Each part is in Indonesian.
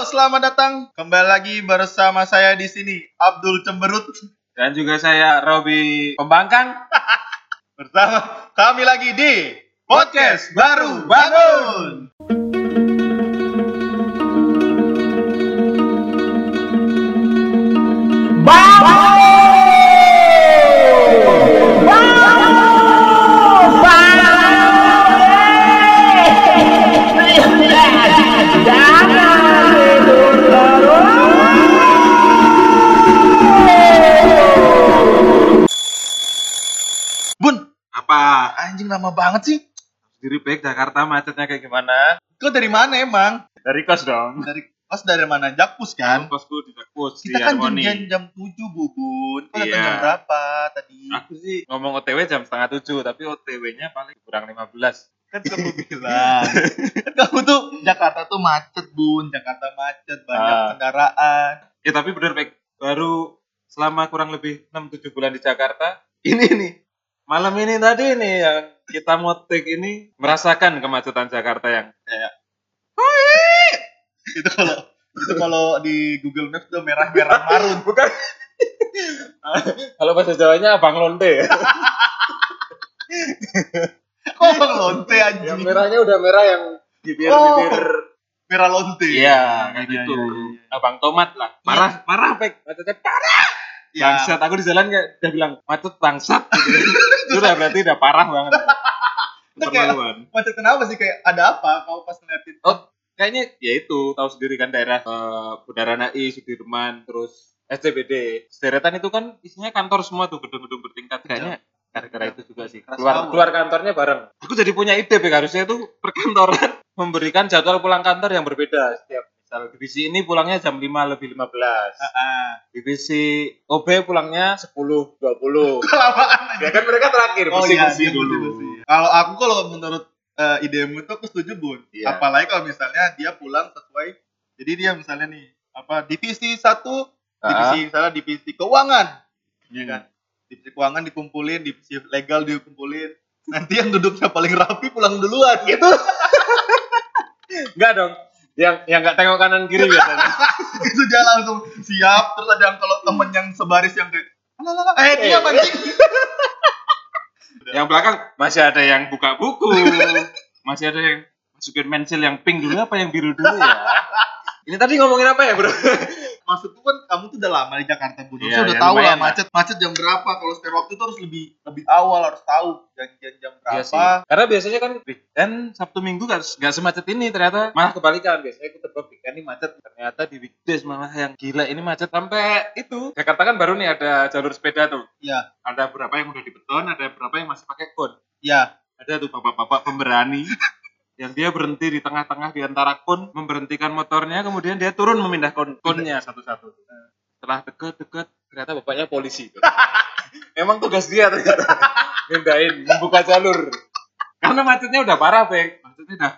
Halo, selamat datang kembali lagi bersama saya di sini Abdul Cemberut Dan juga saya Robi Pembangkang. bersama kami lagi di podcast baru bangun. Bun, lama banget sih. Diri baik Jakarta macetnya kayak gimana? Kau dari mana emang? Dari kos dong. Dari kos dari mana? Jakpus kan? Kosku di Jakpus di Kita kan Harmoni. janjian jam 7 bubun. Kau datang Iya. jam berapa tadi? Aku sih ngomong OTW jam setengah tujuh, tapi OTW-nya paling kurang 15. Kan kamu bilang. kan kamu tuh Jakarta tuh macet bun. Jakarta macet banyak Ah. kendaraan. Ya tapi bener baik. Baru selama kurang lebih 6-7 bulan di Jakarta, ini nih. Malam ini tadi nih yang kita motik ini merasakan kemacetan Jakarta yang kayak itu kalau itu kalau di Google Maps tuh merah-merah marun. bukan kalau bahasa Jawanya abang lonte Oh, lonte yang anjing. merahnya udah merah yang bibir-bibir Merah lonte. Iya, kayak Iya, gitu. iya, iya. Abang tomat lah. Parah, parah, Pek. Macetnya parah. Ya. Bangsat. Aku di jalan kayak udah bilang macet bangsat gitu. Itu udah berarti udah parah banget. Itu kayak- Keterlaluan. Macet kenapa sih kayak ada apa? Kau pas ngeliatin Oh, kayaknya ya itu tahu sendiri kan daerah eh, Bundaran HI, Sudirman, terus SCBD. Sederetan itu kan isinya kantor semua tuh gedung-gedung bertingkat. Kayaknya gara-gara itu juga sih. Keluar keluar kantornya bareng. Aku jadi punya ide. Harusnya itu perkantoran memberikan jadwal pulang kantor yang berbeda setiap misal divisi ini pulangnya jam 5 lebih 15. Ah, divisi OB pulangnya 10 20 kelamaan ya kan mereka terakhir Oh bersih iya, dia dulu bersih-bersih. Kalau aku kalau menurut eh, idemu itu aku setuju bun. Iya. Apalagi kalau misalnya dia pulang sesuai. Jadi dia misalnya nih apa divisi satu, divisi misalnya divisi keuangan, ya kan? Divisi keuangan dikumpulin, divisi legal dikumpulin. Nanti yang duduknya paling rapi pulang duluan gitu. enggak dong yang yang nggak tengok kanan kiri biasanya itu dia langsung siap. Terus ada yang kalau temen yang sebaris yang kayak "Alah, eh dia Eh. anjing. yang belakang masih ada yang buka buku masih ada yang masukin pensil yang pink dulu apa yang biru dulu ya ini tadi ngomongin apa ya bro Maksudku kan kamu tuh udah lama di Jakarta Bun. Harusnya Iya, udah ya, tahu lah macet macet jam berapa. Kalau spare waktu itu harus lebih lebih awal harus tahu janjian jam Iya sih. berapa. Karena biasanya kan weekend Sabtu Minggu nggak nggak semacet ini ternyata malah kebalikan biasanya aku tebak weekend ini macet ternyata di weekdays malah yang gila ini macet sampai itu Jakarta kan baru nih ada jalur sepeda tuh Iya. ada beberapa yang udah dibeton ada beberapa yang masih pakai kon Iya. ada tuh bapak-bapak pemberani yang dia berhenti di tengah-tengah di antara kon memberhentikan motornya kemudian dia turun memindah kon konnya satu-satu. Setelah deket-deket ternyata bapaknya polisi. Emang tugas dia ternyata. Mindahin membuka jalur. Karena macetnya udah parah Bek. Macetnya udah.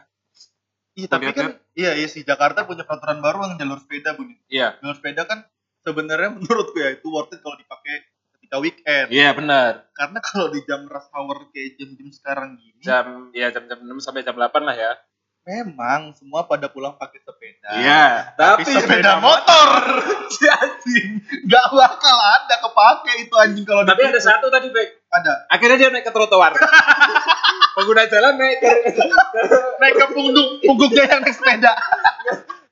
Iya, tapi kan iya iya sih Jakarta punya peraturan baru yang jalur sepeda Bun. iya. Jalur sepeda kan sebenarnya menurutku ya itu worth it kalau dipakai ketika weekend. iya benar. Karena kalau di jam rush hour kayak jam-jam sekarang gini, jam ya jam-jam 6 sampai jam 8 lah ya. memang semua pada pulang pakai sepeda. iya Tapi, sepeda motor. si anjing. Nggak bakal ada kepake itu anjing kalau tapi ada satu tadi Bek. Ada. Akhirnya dia naik ke trotoar. Pengguna jalan naik ke naik ke punggung punggungnya yang naik sepeda.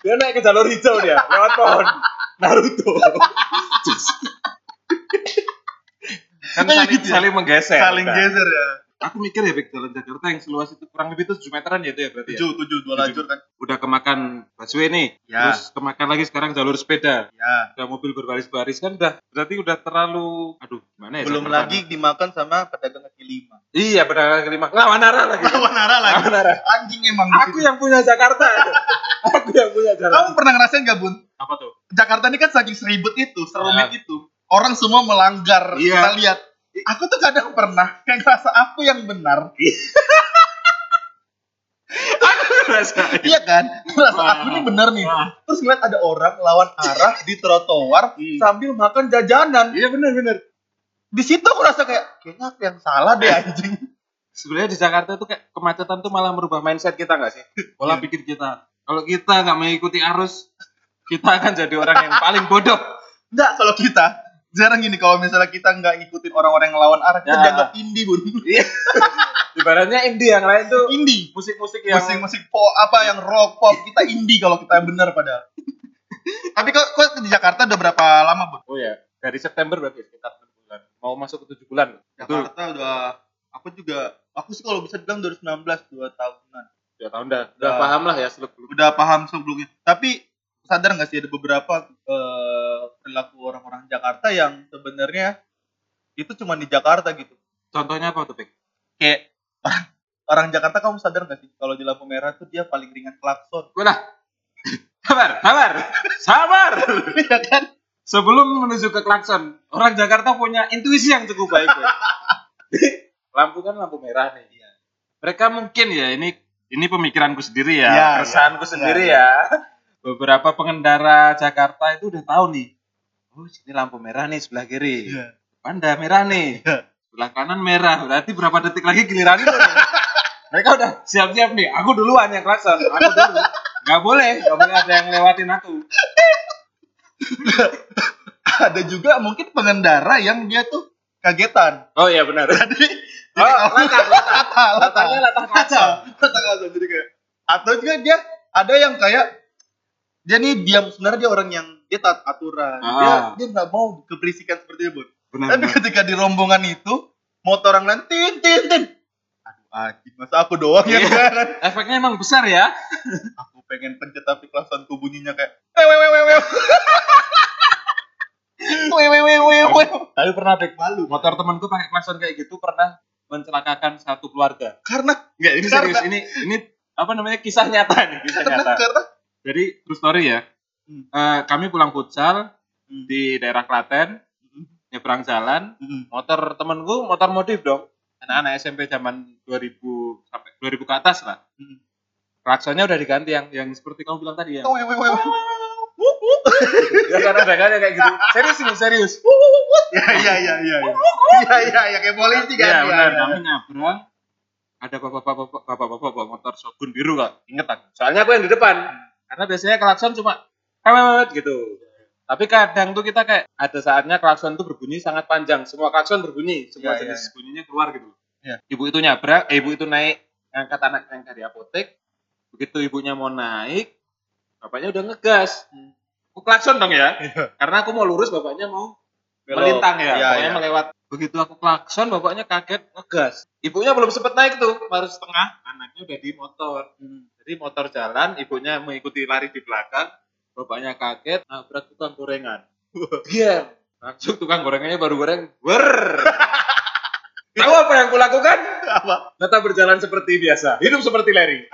Dia naik ke jalur hijau dia lewat pohon. Naruto kan saling, gitu ya? saling menggeser saling Nah, geser ya. Aku mikir ya Bek, jalan Jakarta yang seluas itu kurang lebih itu 7 meteran ya itu ya berarti ya? Tujuh tujuh dua Tujuh. lajur kan. Udah kemakan busway nih Ya. terus kemakan lagi sekarang jalur sepeda. Ya. Udah mobil berbaris-baris kan udah berarti udah terlalu aduh gimana ya belum lagi dimakan sama pedagang kaki lima. Iya pedagang kelima lawan arah lagi. Lawan arah lagi. Lawan arah. Anjing emang aku yang punya Jakarta. Aku yang punya kamu jalan pernah ngerasain gak bun? Apa tuh? Jakarta ini kan saking seribut itu serumit Ya. itu. Orang semua melanggar. Iya. kita lihat aku tuh kadang pernah kayak ngerasa aku yang benar. Rasain. iya kan? Ngerasa aku ini benar nih. Terus ngeliat ada orang lawan arah di trotoar Hmm. sambil makan jajanan. Iya benar benar. Di situ aku rasa kayak kayaknya aku yang salah deh anjing. Sebenarnya di Jakarta tuh kayak kemacetan tuh malah merubah mindset kita nggak sih? Pola Iya. pikir kita. Kalau kita nggak mengikuti arus kita akan jadi orang yang paling bodoh. Enggak, kalau kita jarang gini kalau misalnya kita nggak ngikutin orang-orang yang ngelawan arah kita Ya. dianggap indie bun Iya. Ibaratnya indie yang lain tuh indie musik-musik yang musik-musik pop apa yang rock pop kita indie kalau kita bener padahal tapi kok, kok di Jakarta udah berapa lama bun Oh ya, dari September berarti sekitar 6 bulan. Mau masuk ke 7 bulan. Betul. Jakarta udah aku juga aku sih kalau bisa bilang 2019 dua tahunan Dua tahun dah. Udah Udah. paham lah ya seluk udah paham sebelumnya tapi sadar nggak sih ada beberapa eh, perilaku orang-orang Jakarta yang sebenarnya itu cuma di Jakarta gitu Contohnya apa tuh, Pik? kayak orang, orang Jakarta kamu sadar nggak sih kalau di lampu merah tuh dia paling ringan klakson Gue lah. Sabar, sabar, sabar. ya kan Sebelum menuju ke klakson, orang Jakarta punya intuisi yang cukup baik. Boy. lampu kan lampu merah nih. Iya. Mereka mungkin ya ini ini pemikiranku sendiri ya, Iya, keresahanku iya. sendiri Iya, ya. Beberapa pengendara Jakarta itu udah tahu nih. Oh, sini lampu merah nih sebelah kiri. Iya. Panda merah nih. Iya. Sebelah kanan merah. Berarti berapa detik lagi giliran itu nih. Mereka udah siap-siap nih. Aku duluan yang klakson. Aku dulu. Gak boleh. Gak boleh ada yang lewatin aku. ada juga mungkin pengendara yang dia tuh kagetan Oh iya benar. jadi Oh, latah, latah. lata lata Latahnya latah klakson. lata klakson jadi kayak atau juga dia ada yang kayak dia nih diam sebenarnya dia orang yang dia taat aturan dia Ah. dia nggak mau keberisikan seperti itu bun Benar. tapi ketika di rombongan itu motor orang lain tin tin tin aduh anjing masa aku doang yang Iya. kan Efeknya emang besar ya. aku pengen pencet tapi klaksonku bunyinya kayak wew wew wew wew wew wew wew wew Tapi pernah Bek, malu motor temanku pakai klakson kayak gitu pernah mencelakakan satu keluarga. karena Enggak, ini Karena- serius. Ini ini apa namanya kisah nyata nih, kisah karena nyata. karena jadi true story ya. Hmm. E, kami pulang futsal hmm. di daerah Klaten, hmm. nyebrang jalan, hmm. motor temenku motor modif dong. Anak-anak SMP zaman 2000 sampai 2000 ke atas lah. Hmm. Raksonya udah diganti yang yang seperti kamu bilang tadi ya. ya kan ada kan ya karena kayak gitu. Serius nih, serius. Ya, ya ya ya ya. Ya ya ya kayak polisi kan. Ya, ya benar ya. kami nyabrang ada bapak-bapak bapak-bapak bapak motor Shogun biru kak. Ingat kan? Soalnya aku yang di depan hmm. Karena biasanya klakson cuma kawet gitu. Tapi kadang tuh kita kayak ada saatnya klakson tuh berbunyi sangat panjang. Semua klakson berbunyi, semua Iya, jenis iya, bunyinya keluar gitu. Iya. Ibu itu nyabrak, eh, ibu itu naik ngangkat anak yang dari apotek. Begitu ibunya mau naik, bapaknya udah ngegas. Hmm. Aku klakson dong ya. Iya. Karena aku mau lurus, bapaknya mau Belok. melintang ya, Iya, pokoknya iya. melewat. Begitu aku klakson, bapaknya kaget ngegas. Ibunya belum sempet naik tuh, baru setengah, anaknya udah di motor. Hmm. Jadi motor jalan, ibunya mengikuti lari di belakang, bapaknya kaget, nabrak tukang gorengan. Diam. Langsung tukang gorengannya baru goreng, wer. Tahu apa yang kulakukan? apa Tetap berjalan seperti biasa, hidup seperti Larry.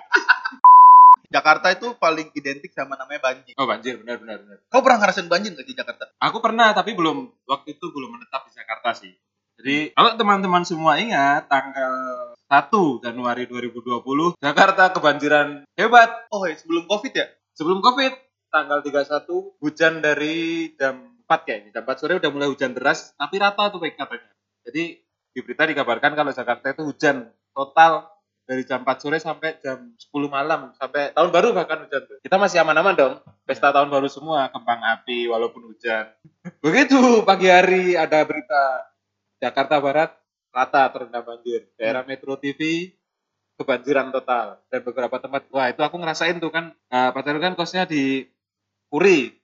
Jakarta itu paling identik sama namanya banjir Oh banjir, benar benar benar. kau pernah ngerasain banjir nggak di Jakarta Aku pernah tapi belum waktu itu belum menetap di Jakarta sih. Jadi kalau teman-teman semua ingat tanggal 1 Januari 2020 Jakarta kebanjiran hebat. oh ya sebelum covid ya Sebelum Covid tanggal 31 hujan dari jam 4 kayaknya. Jam 4 sore udah mulai hujan deras tapi rata tuh baik katanya. Jadi di berita dikabarkan kalau Jakarta itu hujan total dari jam 4 sore sampai jam 10 malam sampai tahun baru bahkan hujan tuh. Kita masih aman-aman dong. Pesta tahun baru semua, kembang api walaupun hujan. Begitu pagi hari ada berita Jakarta Barat rata terendam banjir. Daerah Metro TV kebanjiran total dan beberapa tempat. Wah, itu aku ngerasain tuh kan. Nah, Pak Teru kan kosnya di Puri.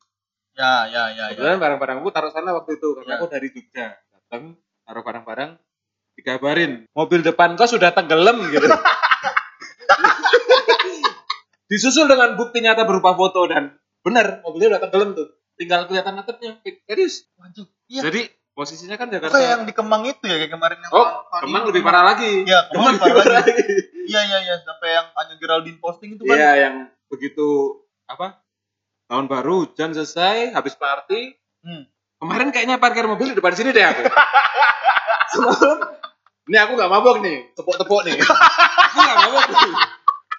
ya ya ya ya Kebetulan barang-barangku taruh sana waktu itu karena Ya. aku dari Jogja. Datang taruh barang-barang dikabarin mobil depan kau sudah tenggelam gitu. Disusul dengan bukti nyata berupa foto dan benar mobilnya udah tenggelam tuh. Tinggal kelihatan atapnya. Serius. Waduh, iya Jadi posisinya kan kayak Jakarta. yang di Kemang itu ya kayak kemarin yang Oh, tahun Kemang lebih parah lagi. Iya, Kemang lebih parah lagi. iya iya iya sampai yang Anya Geraldine posting itu kan Iya, yang begitu apa? Tahun baru hujan selesai, habis party. Hmm. Kemarin kayaknya parkir mobil di depan sini deh aku. Semalam, ini aku nggak mabok nih, tepuk-tepuk nih. aku nggak mabok nih.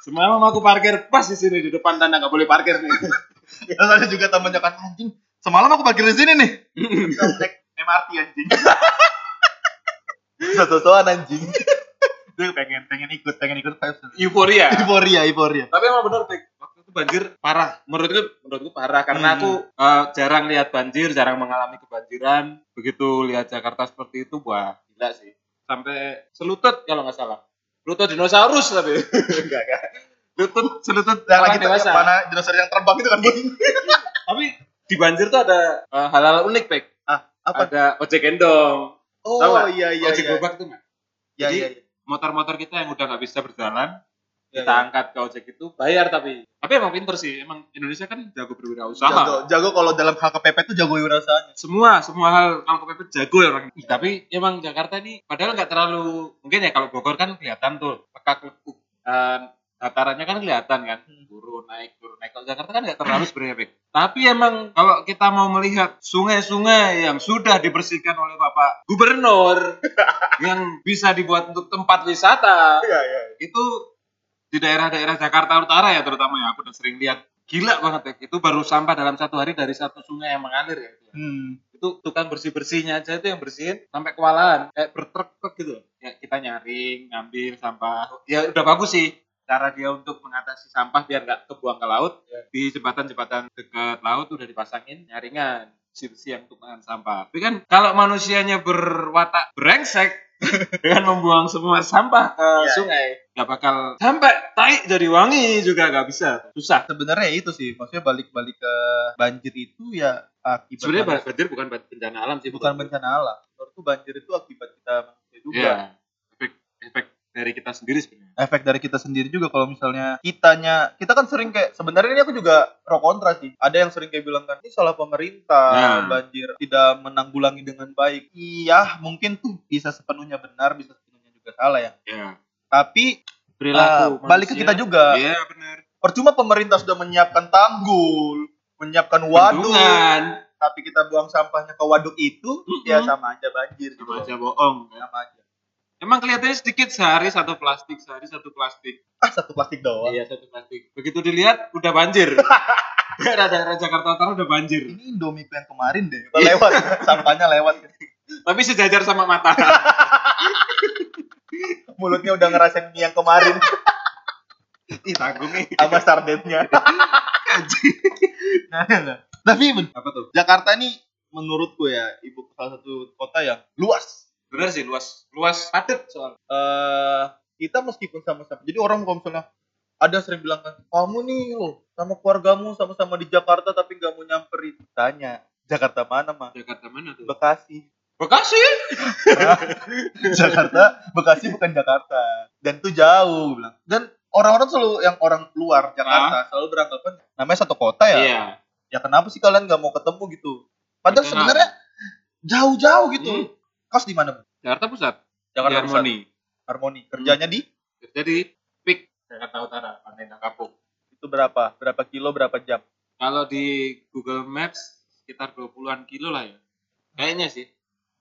Semalam aku parkir pas di sini di depan tanda nggak boleh parkir nih. Terus ada juga temannya kan anjing. Semalam aku parkir di sini nih. MRT anjing. Satu-satuan anjing. Dia pengen pengen ikut pengen ikut vibes. Euforia. Euforia euforia. Tapi emang bener, Pik. Waktu itu banjir parah. Menurutku menurutku parah karena Hmm. aku eh, jarang lihat banjir, jarang mengalami kebanjiran. Begitu lihat Jakarta seperti itu, wah gila sih. Sampai selutut kalau nggak salah. Lutut dinosaurus tapi. enggak, enggak. Lutut selutut Yang lagi dewasa. mana dinosaurus yang terbang itu kan? Tapi di banjir tuh ada eh, hal-hal unik, Pek. Apa? Ada ojek gendong. Oh nggak? iya iya ojek iya. gerobak itu nggak? Iya Jadi, iya. iya. Motor-motor kita yang udah nggak bisa berjalan, Iya, kita iya. angkat ke ojek itu bayar tapi tapi emang pinter sih emang Indonesia kan jago berwirausaha Jago, jago kalau dalam hal kepepet tuh jago wirasanya. semua semua hal kalau kepepet jago ya orang Ih, tapi emang Jakarta ini padahal nggak terlalu mungkin ya kalau Bogor kan kelihatan tuh lekak lekuk Dan datarannya kan kelihatan kan Hmm. turun naik turun naik kalau Jakarta kan nggak terlalu sebenarnya Bek. tapi emang kalau kita mau melihat sungai-sungai yang sudah dibersihkan oleh Bapak Gubernur yang bisa dibuat untuk tempat wisata Iya iya. itu di daerah-daerah Jakarta Utara ya terutama ya aku udah sering lihat gila banget ya itu baru sampah dalam satu hari dari satu sungai yang mengalir ya Hmm. itu tukang bersih bersihnya aja itu yang bersihin sampai kewalahan kayak bertruk-truk gitu ya kita nyaring ngambil sampah ya udah bagus sih cara dia untuk mengatasi sampah biar nggak kebuang ke laut Ya. di jembatan-jembatan dekat laut udah dipasangin nyaringan bersih-bersih yang tukang sampah tapi kan kalau manusianya berwatak brengsek dengan membuang semua sampah ke Iya. sungai nggak bakal sampai tai jadi wangi juga nggak bisa susah Sebenarnya itu sih, maksudnya balik-balik ke banjir itu ya akibat sebenarnya manusia. banjir bukan bencana alam sih bukan bencana alam. Menurutku banjir itu akibat kita manusia juga. Efek efek dari kita sendiri sebenarnya Efek dari kita sendiri juga kalau misalnya kitanya kita kan sering kayak sebenarnya ini aku juga pro kontra sih. Ada yang sering kayak bilang kan ini salah pemerintah Nah. banjir tidak menanggulangi dengan baik. Iya, mungkin tuh bisa sepenuhnya benar, bisa sepenuhnya juga salah ya. ya Tapi perilaku eh, balik ke kita juga. iya benar Percuma pemerintah sudah menyiapkan tanggul, menyiapkan waduk, bendungan tapi kita buang sampahnya ke waduk itu, Mm-mm. ya sama aja banjir. sama gitu. aja bohong Sama aja. Emang kelihatannya sedikit sehari satu plastik sehari satu plastik Ah, satu plastik doang. iya satu plastik begitu dilihat udah banjir daerah-daerah Jakarta Utara udah banjir Ini Indomie yang kemarin deh, lewat, sampahnya lewat. tapi sejajar sama mata Mulutnya udah ngerasain mie yang kemarin ih tanggung nih sama sardennya. nah, nah. Tapi apa tuh Jakarta ini menurutku ya ibu salah satu kota yang luas. Benar sih luas luas padat soal eh kita meskipun sama-sama. Jadi orang kalau misalnya ada sering bilang kan, kamu nih loh sama keluargamu sama-sama di Jakarta tapi nggak mau nyamperin. Tanya, Jakarta mana mah? Jakarta mana tuh Bekasi. Bekasi Jakarta, Bekasi bukan Jakarta. Dan itu jauh bilang. Dan orang-orang selalu yang orang luar Jakarta selalu beranggapan namanya satu kota ya. iya Ya kenapa sih kalian nggak mau ketemu gitu? Padahal sebenarnya jauh-jauh gitu. Hmm. Kos di mana? Bu? Jakarta Pusat Jakarta di Pusat. Harmoni Harmoni. Kerjanya di jadi PIK Jakarta Utara Pantai Kapuk itu berapa? Berapa kilo, berapa jam? Kalau di Google Maps sekitar 20-an kilo lah ya. Kayaknya sih.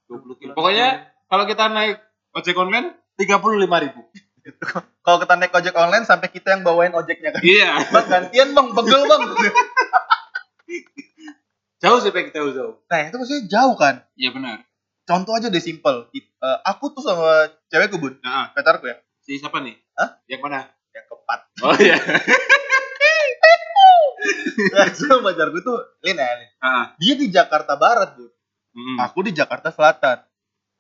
20 kilo. Pokoknya kalau kita naik ojek online 35 ribu. Kalau kita naik ojek online sampai kita yang bawain ojeknya kan. Iya. Bang gantian bang, pegel bang. Jauh sih Pak, jauh jauh. Nah itu maksudnya jauh kan. Iya benar. Contoh aja deh simple. Eh, aku tuh sama cewekku bun, Nah, pacarku ya, si siapa nih? Hah? Yang mana? yang keempat. Oh iya. Nah, sama pacarku tuh Lin ya, Lin. Ah. Dia di Jakarta Barat bun, Hmm. aku di Jakarta Selatan.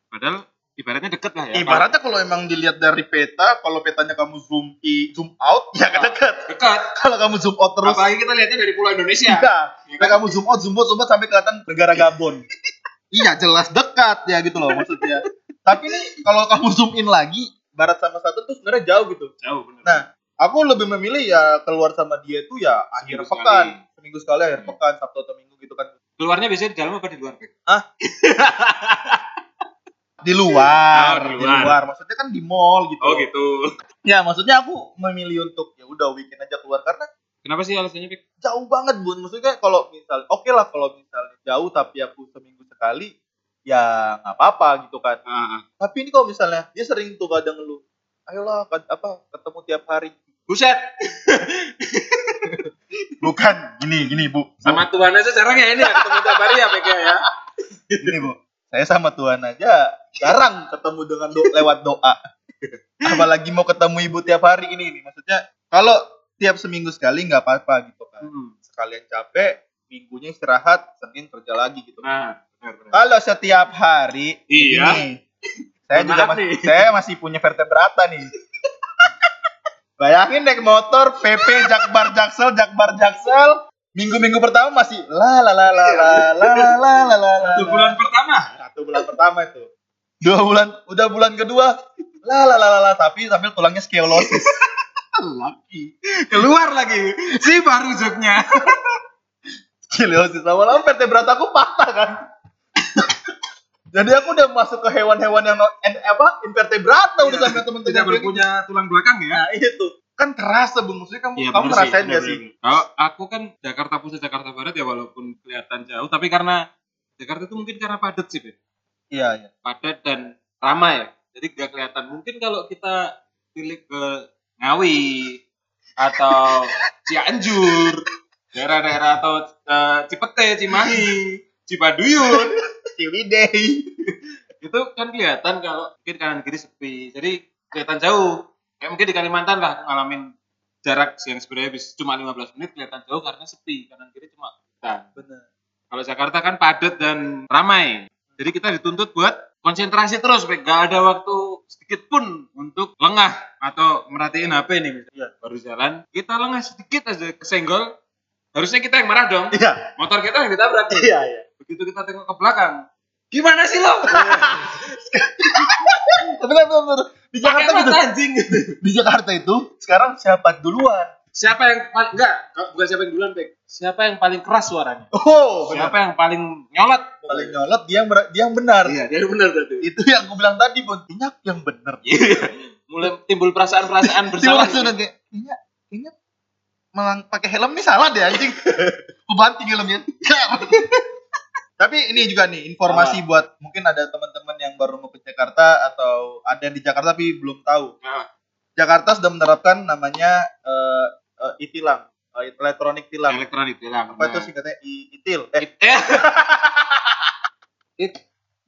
Padahal ibaratnya deket lah ya. Ibaratnya kalau emang dilihat dari peta, kalau petanya kamu zoom i, zoom out, ya kan dekat. dekat. Kalau kamu zoom out terus, Apalagi kita lihatnya dari pulau Indonesia. iya. Nah, kamu zoom out, zoom out, zoom out sampai kelihatan negara Gabon. iya, jelas dekat ya gitu loh maksudnya. Tapi nih kalau kamu zoom in lagi, barat sama satu tuh sebenarnya jauh gitu. Jauh benar. Nah, aku lebih memilih ya keluar sama dia itu ya akhir Seminggu pekan, sekali. seminggu sekali akhir Hmm. pekan, Sabtu atau Minggu gitu kan. Keluarnya biasanya di dalam apa di luar, Pak? Di luar, Oh, di di luar. luar. Maksudnya kan di mall gitu. Oh gitu. Ya, maksudnya aku memilih untuk ya udah weekend aja keluar karena Kenapa sih alasannya, Pak? jauh banget bun maksudnya kalau misal oke lah kalau misalnya jauh tapi aku seminggu sekali ya nggak apa-apa gitu kan ah. tapi ini kalau misalnya dia sering tuh kadang ngeluh ayolah apa ketemu tiap hari Buset, bukan gini gini bu sama Tuhan aja jarang ya ini ya ketemu tiap hari ya PK ya. gini bu saya sama Tuhan aja jarang ketemu dengan do lewat doa apalagi mau ketemu ibu tiap hari ini ini maksudnya kalau tiap seminggu sekali nggak apa-apa gitu kan. Hmm. Sekalian capek, minggunya istirahat, Senin kerja lagi gitu. Nah. Kalau setiap hari Iya. begini, saya juga masih nih. saya masih punya vertebrata nih. Bayangin naik motor PP Jakbar Jaksel Jakbar Jaksel minggu-minggu pertama masih la la la la la la la la la Satu bulan pertama. satu bulan pertama itu dua bulan udah bulan kedua la la la la la tapi sambil tulangnya skeolosis Lagi. Keluar lagi. Si baru joknya. skeolosis lama-lama vertebrata aku patah kan jadi aku udah masuk ke hewan-hewan yang no- en- apa invertebrata udah Iya. sampai temen-temen Tidak berpunya tulang belakang ya. Nah itu kan terasa bung maksudnya kamu Iya, kamu ngerasain gak sih? Kalau aku kan Jakarta Pusat, Jakarta Barat ya walaupun kelihatan jauh, tapi karena Jakarta itu mungkin karena padat sih, Bet. Iya iya. Padat dan ramai. Jadi gak kelihatan. Mungkin kalau kita pilih ke Ngawi atau Cianjur, daerah-daerah atau eh, Cipete, Cimahi, Cipaduyut, Ciwidey. itu kan kelihatan kalau mungkin kanan kiri sepi. Jadi kelihatan jauh. Kayak mungkin di Kalimantan lah ngalamin jarak yang sebenarnya bis cuma 15 menit kelihatan jauh karena sepi. Kanan kiri cuma hutan. Bener. Kalau Jakarta kan padat dan ramai. Jadi kita dituntut buat konsentrasi terus. Gak ada waktu sedikit pun untuk lengah atau merhatiin HP nih misalnya. Baru jalan, kita lengah sedikit aja kesenggol. Harusnya kita yang marah dong. Iya. Motor kita yang ditabrak. Iya iya. Begitu kita tengok ke belakang, gimana sih lo? Tapi kan di Jakarta gitu. anjing. Di Jakarta itu sekarang siapa duluan? Siapa yang paling enggak, bukan siapa yang duluan, Bek. Siapa yang paling keras suaranya? Oh, Siapa yang paling nyolot? paling nyolot dia yang dia yang benar. Iya, dia benar berarti. Itu yang aku bilang tadi. Minyak yang benar. Iya. Mulai timbul perasaan-perasaan bersalah. Tiba langsung kayak kayaknya kayaknya melang pakai helm nih salah deh anjing. Aku banting helmnya. Tapi ini juga nih informasi buat mungkin ada teman-teman yang baru mau ke Jakarta atau ada yang di Jakarta tapi belum tahu. Nah, Jakarta sudah menerapkan namanya eh eh, e-tilang, eh, elektronik tilang. elektronik bilang. Apa itu singkatnya I- itil? Eh, It. It,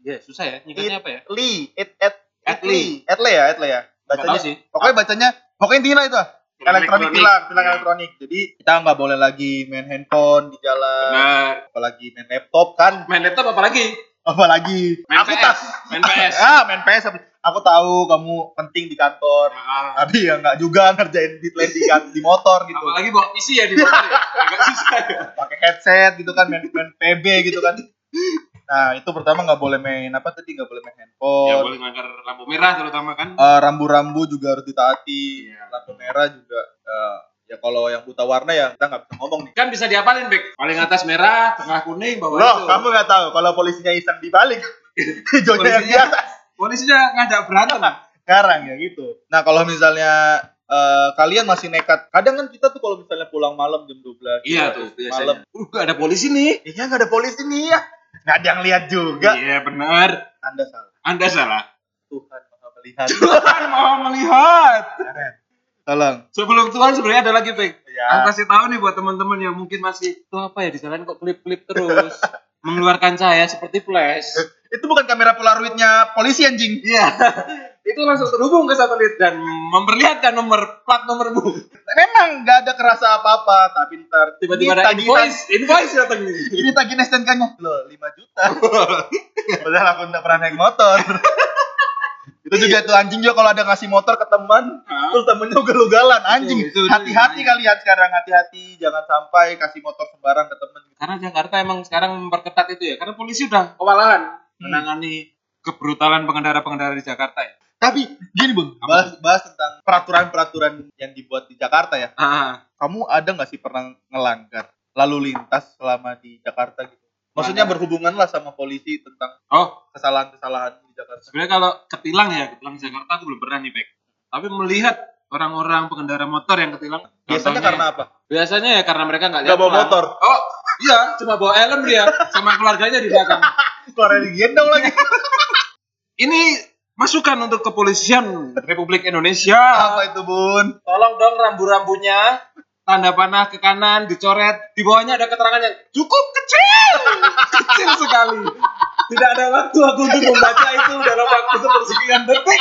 ya susah ya. Nyingkatnya apa ya? li, it, et, Atli. Etle ya, etle ya. Nggak tahu Bacanya, sih. pokoknya bacanya, pokoknya intinya itu ah. Elektronik tilang, tilang Iya. elektronik. Jadi kita nggak boleh lagi main handphone di jalan, Benar. apalagi main laptop kan, Main laptop apa lagi? apalagi Main aku PS. tak, Main PS. ah main PS. Aku tahu kamu penting di kantor, Ah, tapi ya nggak juga ngerjain di di, kan- di motor gitu. Apalagi bawa PC ya di motor ya. Agak susah ya. Pakai headset gitu kan, main, main PB gitu kan. Nah itu pertama nggak boleh main apa tadi nggak boleh main Ya handphone. boleh melanggar lampu merah terutama kan. Eh, rambu-rambu juga harus ditaati. Iya. Lampu merah juga eh, ya kalau yang buta warna ya kita nggak bisa ngomong nih. Kan bisa diapalin, Bek. Paling atas merah, tengah kuning, bawah Loh, hijau. kamu nggak tahu kalau polisinya iseng dibalik. Hijaunya yang Polisinya- biasa. Polisinya ngajak berantem. Sekarang ya gitu. Nah, kalau misalnya eh, kalian masih nekat, kadang kan kita tuh kalau misalnya pulang malam jam 12 Iya tuh malam. biasanya. Uh, gak ada polisi nih. Iya nggak ada polisi nih ya. Nggak ada yang lihat juga. Iya benar. Anda salah. Anda salah. Tuhan maha melihat. Tuhan mau melihat. Tolong. Sebelum Tuhan sebenarnya ada lagi, Bek. Ya. Aku kasih tahu nih buat teman-teman yang mungkin masih itu apa ya di jalan kok klip-klip terus mengeluarkan cahaya seperti flash. Itu bukan kamera polaroidnya polisi anjing. Iya. itu langsung terhubung ke satelit dan memperlihatkan nomor plat nomormu. Memang nggak ada kerasa apa-apa, tapi ntar Tiba-tiba ada invoice, invoice datang nih. Ini tagihan STNK-nya. Loh, 5 juta. Padahal aku nggak pernah naik motor. itu juga tuh anjing juga kalau ada ngasih motor ke teman, terus temennya ugal-ugalan. Anjing, Itu- itu- hati-hati kalian sekarang, hati-hati. Jangan sampai kasih motor sembarang ke temen. Karena Jakarta emang sekarang memperketat itu ya. Karena polisi udah kewalahan menangani kebrutalan pengendara-pengendara di Jakarta ya. Tapi gini Apa bahas, bahas tentang peraturan-peraturan yang dibuat di Jakarta ya. Ah, Kamu ada nggak sih pernah ngelanggar lalu lintas selama di Jakarta gitu? Maksudnya berhubungan lah sama polisi tentang oh kesalahan-kesalahan di Jakarta. sebenarnya kalau ketilang ya ketilang Jakarta aku belum pernah nih Bek. Tapi melihat orang-orang pengendara motor yang ketilang. Biasanya karena apa? Biasanya ya karena mereka nggak lihat bawa pelang. motor. Oh iya, cuma bawa helm dia sama keluarganya di belakang. Keluar dari gendong lagi. Ini masukan untuk kepolisian Republik Indonesia. apa itu bun? Tolong dong rambu-rambunya tanda panah ke kanan dicoret di bawahnya ada keterangan yang cukup kecil kecil sekali tidak ada waktu aku untuk membaca itu dalam waktu sepersekian detik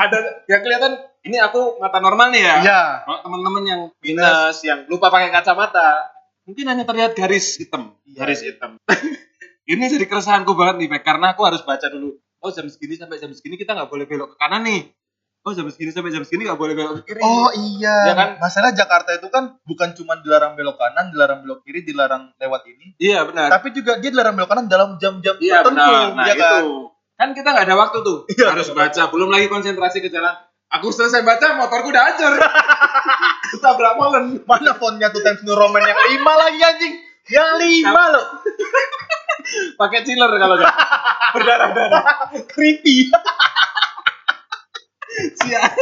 ada yang kelihatan ini aku mata normal nih ya. Iya. Kalau teman-teman yang minus, yang lupa pakai kacamata, mungkin hanya terlihat garis hitam, Iya, garis hitam. Ini jadi keresahanku banget nih, Bek, karena aku harus baca dulu. Oh jam segini sampai jam segini kita nggak boleh belok ke kanan nih. Oh jam segini sampai jam segini nggak boleh belok ke kiri. Oh iya. Ya kan? Masalah Jakarta itu kan bukan cuma dilarang belok kanan, dilarang belok kiri, dilarang lewat ini, Iya benar. tapi juga dia dilarang belok kanan dalam jam-jam Iya tertentu, benar. Nah ya kan? itu kan kita nggak ada waktu tuh. Iya. harus baca. Belum lagi konsentrasi ke jalan. Aku selesai baca, motorku udah hancur. Ketabrak molen. Mana fontnya tuh Times New Roman yang lima lagi anjing? Yang lima loh. Pakai chiller kalau nggak. Berdarah-darah. Creepy. Siap.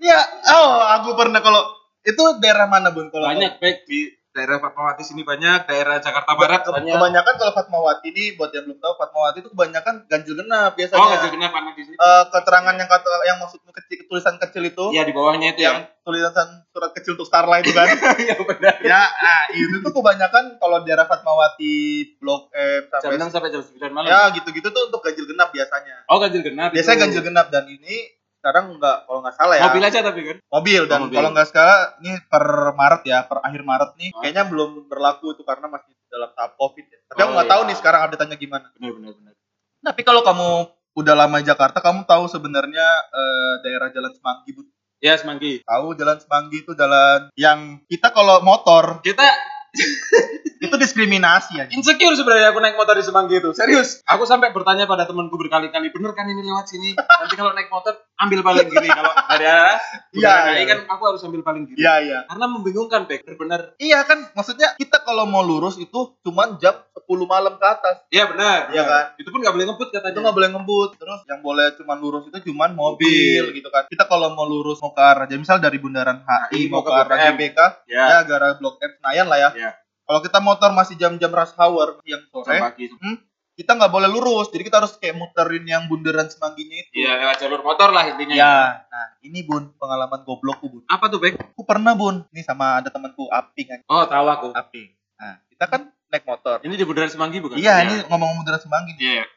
Ya, oh aku pernah kalau itu daerah mana bun? Kalau Banyak baik di daerah Fatmawati sini banyak, daerah Jakarta Barat Ke- banyak. Kebanyakan kalau Fatmawati ini buat yang belum tahu Fatmawati itu kebanyakan ganjil genap biasanya. Oh, ganjil genap anak di sini. Eh, keterangan yang kata yang maksudnya kecil tulisan kecil itu Iya di bawahnya itu yang yang. Tulisan surat kecil untuk Starlight itu kan. Iya benar. ya, nah itu tuh kebanyakan kalau daerah Fatmawati Blok M Jam sampai 6 sampai jam 9 malam. ya gitu-gitu tuh untuk ganjil genap biasanya. Oh ganjil genap. Biasanya itu. ganjil genap dan ini sekarang enggak kalau nggak salah ya. Mobil aja tapi kan. Mobil dan Oh, kalau nggak salah ini per Maret ya, per akhir Maret nih Oh. kayaknya belum berlaku itu karena masih dalam tahap Covid ya. Tapi Oh, aku nggak tahu iya. nih sekarang update-nya gimana. Benar benar benar. Tapi kalau kamu udah lama di Jakarta, kamu tahu sebenarnya eh, daerah Jalan Semanggi. Ya semanggi. Tahu Jalan Semanggi itu jalan yang kita kalau motor Kita itu diskriminasi ya. insecure sebenarnya aku naik motor di Semanggi itu. Serius. Aku sampai bertanya pada temanku berkali-kali, bener kan ini lewat sini? Nanti kalau naik motor ambil paling kiri. Kalau dari arah Iya, iya. kan aku harus ambil paling kiri. Iya, iya. Karena membingungkan, Bek. Benar. Iya kan, maksudnya kita kalau mau lurus itu cuman jam 10 malam ke atas. Iya benar. Iya kan? Itu pun nggak boleh ngebut katanya. Itu nggak boleh ngebut. Terus yang boleh cuman lurus itu cuman mobil, Mobil. gitu kan. Kita kalau mau lurus mau ke arah, jadi misal dari Bundaran HI mau ke arah Blok M. GBK, Ya. ya ke arah Blok M Senayan lah ya. Iya. Kalau kita motor masih jam-jam rush hour yang Jam sore, pagi. Kita nggak boleh lurus. Jadi kita harus kayak muterin yang bundaran semangginya itu. Iya, lewat jalur motor lah intinya. Ya, nah ini bun pengalaman goblokku bun. Apa tuh, Bek? Aku pernah bun, ini sama ada temanku Aping aja. Oh, tahu aku. Aping. Nah, kita kan naik motor. Ini di Bundaran Semanggi bukan? Iya, ini ngomong bundaran semanggi. Iya.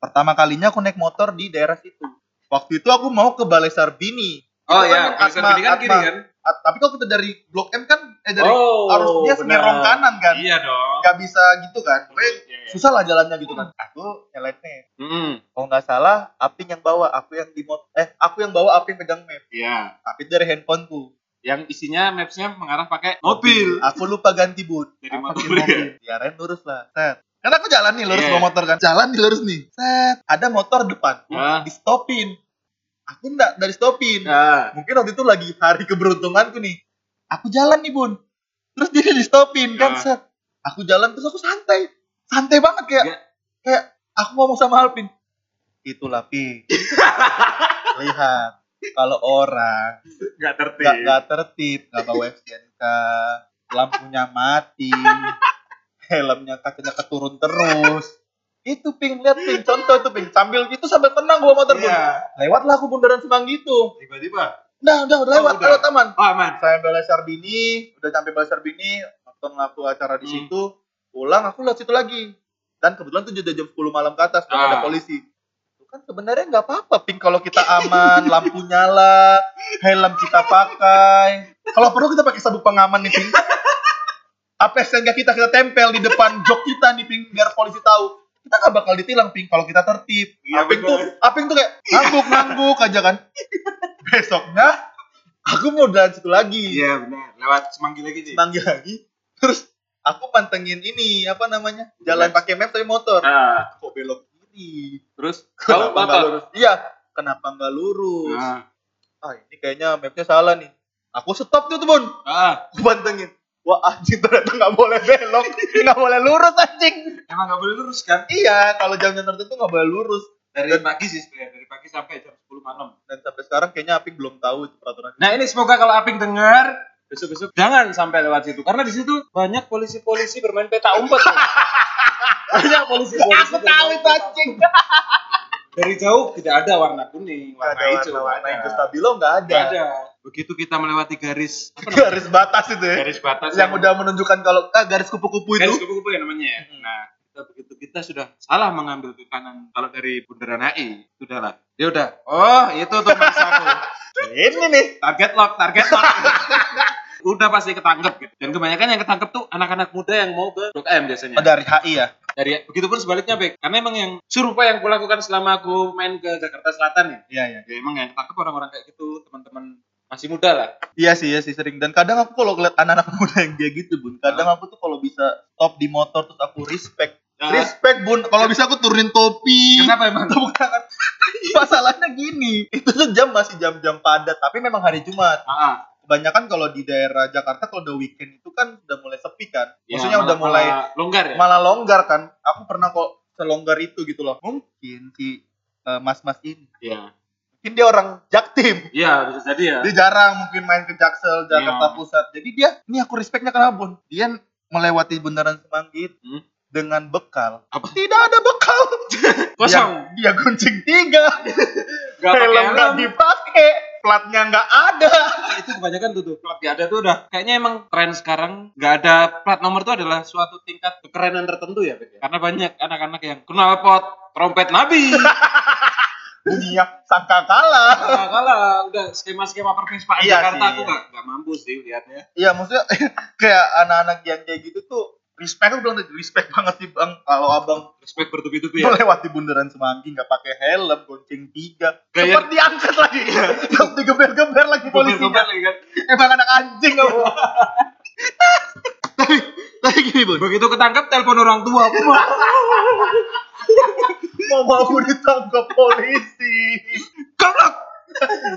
Pertama kalinya aku naik motor di daerah situ. Waktu itu aku mau ke Balai Sarbini. Oh Itu iya, kan Pasar Bini kan kiri kan? Tapi kalau kita dari Blok M kan, eh dari oh, harus dia senyerong kanan kan. Iya dong. Gak bisa gitu kan. Pokoknya Iya, iya. susah lah jalannya gitu kan. Aku nyalain map. Mm-mm. Kalau nggak salah, Aping yang bawa, aku yang di mot eh aku yang bawa, Aping pegang map. Iya. Aping dari handphoneku. Yang isinya mapsnya mengarah pakai mobil. Aku lupa ganti boot. Jadi Aku motor pakai ya. mobil. Biarin lurus lah. Set. Karena aku jalan nih lurus Iya. bawa motor kan. Jalan nih lurus nih. Set. Ada motor depan. Nah. Di stopin. Aku enggak dari stopin. Nah. Mungkin waktu itu lagi hari keberuntunganku nih. Aku jalan nih bun. Terus dia di stopin kan. Nah. Set. Aku jalan terus aku santai. Santai banget kayak Iya. kayak aku ngomong sama Alvin. Itulah Pi. Lihat. Kalau orang Enggak tertib. nggak nggak tertib nggak bawa STNK lampunya mati helmnya kacanya keturun terus itu ping lihat ping contoh itu ping sambil itu sambil tenang gua motor Bun. Iya. lewatlah aku bundaran semanggi itu Tiba-tiba. udah udah udah lewat udah. lewat taman Oh, aman. saya Balai Sarbini udah sampai Balai Sarbini nonton aku acara di Hmm. situ pulang aku lihat situ lagi dan kebetulan tuh udah jam 10 malam ke atas dan ada Ah. polisi kan sebenarnya nggak apa-apa ping kalau kita aman lampu nyala helm kita pakai kalau perlu kita pakai sabuk pengaman nih ping apa STNK kita kita tempel di depan jok kita nih ping biar polisi tahu kita nggak bakal ditilang ping kalau kita tertib. Iya, aping bener. tuh aping tuh kayak ngangguk ngangguk aja kan. Besoknya aku mau jalan situ lagi. Iya, benar. Lewat semanggi lagi sih. manggil lagi. Terus aku pantengin ini apa namanya jalan pakai map tapi motor. Nah, kok belok kiri? Terus kenapa nggak lurus? Iya kenapa nggak lurus? Nah, ah ini kayaknya mapnya salah nih. Aku stop tuh tuh bun. Ah, aku pantengin wah anjing ternyata nggak boleh belok nggak boleh lurus anjing emang nggak boleh lurus kan? iya kalau jam-jam tertentu nggak boleh lurus Dari pagi sih sebenarnya, dari pagi sampai jam 10 malam. dan sampai sekarang kayaknya Aping belum tahu itu peraturan Nah ini semoga kalau Aping dengar besok-besok jangan sampai lewat situ karena di situ banyak polisi-polisi bermain peta umpet. banyak polisi-polisi. aku tahu itu anjing. Dari jauh tidak ada warna kuning, warna ada hijau, warna warna nggak hijau stabilo nggak ada Nggak ada. Begitu kita melewati garis garis batas itu ya garis batas yang udah menunjukkan kalau ah, garis kupu-kupu itu garis kupu-kupu ya namanya. ya? Hmm. Nah, kita begitu kita sudah salah mengambil ke kanan kalau dari bundaran HI sudahlah dia udah oh itu tuh aku Ini nih. target lock target lock udah pasti ketangkep gitu dan kebanyakan yang ketangkep tuh anak-anak muda yang mau ke Blok M biasanya Oh, dari HI ya. dari begitupun sebaliknya Bek karena emang yang serupa yang kulakukan selama aku main ke Jakarta Selatan ya Iya, iya. ya emang yang ketangkep orang-orang kayak gitu teman-teman masih muda lah Iya sih, iya sih sering. Dan kadang aku kalau ngeliat anak-anak muda yang dia gitu, Bun. Kadang aku tuh kalau bisa stop di motor terus aku respect. Ah. Respect, Bun. Kalau bisa aku turunin topi. kenapa emang Tepuk tangan. Masalahnya gini, itu tuh jam masih jam-jam padat, tapi memang hari Jumat. ah, Kebanyakan kalau di daerah Jakarta kalau udah weekend itu kan udah mulai sepi kan. ya, Maksudnya udah malah- mulai malah longgar ya malah longgar kan. Aku pernah kok selonggar itu gitu loh. Mungkin si eh, mas-mas ini, Iya. Mungkin dia orang Jaktim. Iya, bisa jadi ya. Dia jarang mungkin main ke Jaksel, Jakarta Iya. Pusat. Jadi dia, ini aku respectnya kenapa Bun? Dia melewati bundaran Semanggi Hmm. dengan bekal. Apa? Tidak ada bekal. Kosong. Dia, dia guncing tiga. Gak Helm nggak dipakai. Platnya nggak ada. Nah, itu kebanyakan tuh tuh plat gak ada tuh udah kayaknya emang tren sekarang nggak ada plat nomor tuh adalah suatu tingkat kekerenan tertentu ya ya? karena banyak anak-anak yang knalpot trompet nabi Dunia sangka kalah. nah, kalah udah skema-skema perpispaan Iya Jakarta sih, aku iya. nggak nggak mampu sih lihatnya Iya maksudnya kayak anak-anak yang kayak gitu tuh respect aku bilang tadi, respect banget sih bang. Kalau abang respect bertubi-tubi ya? melewati bundaran semanggi nggak pakai helm gonceng tiga Kayak- sempat diangkat lagi. Terus digeber-geber lagi polisinya. lagi kan. emang anak anjing kamu tapi tapi gini bun. Begitu ketangkep telepon orang tua. Mama aku ditangkap polisi. Goblok!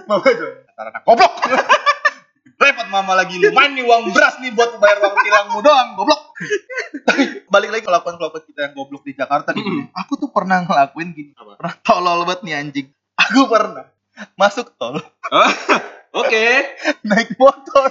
Mama itu anak goblok. Repot mama lagi lu main nih uang beras nih buat bayar uang tilangmu doang goblok. Tapi balik lagi ke kelakuan kelakuan kita yang goblok di Jakarta nih. Aku tuh pernah ngelakuin gini. Apa? pernah tolol banget nih anjing. Aku pernah masuk tol. Oke. Naik motor.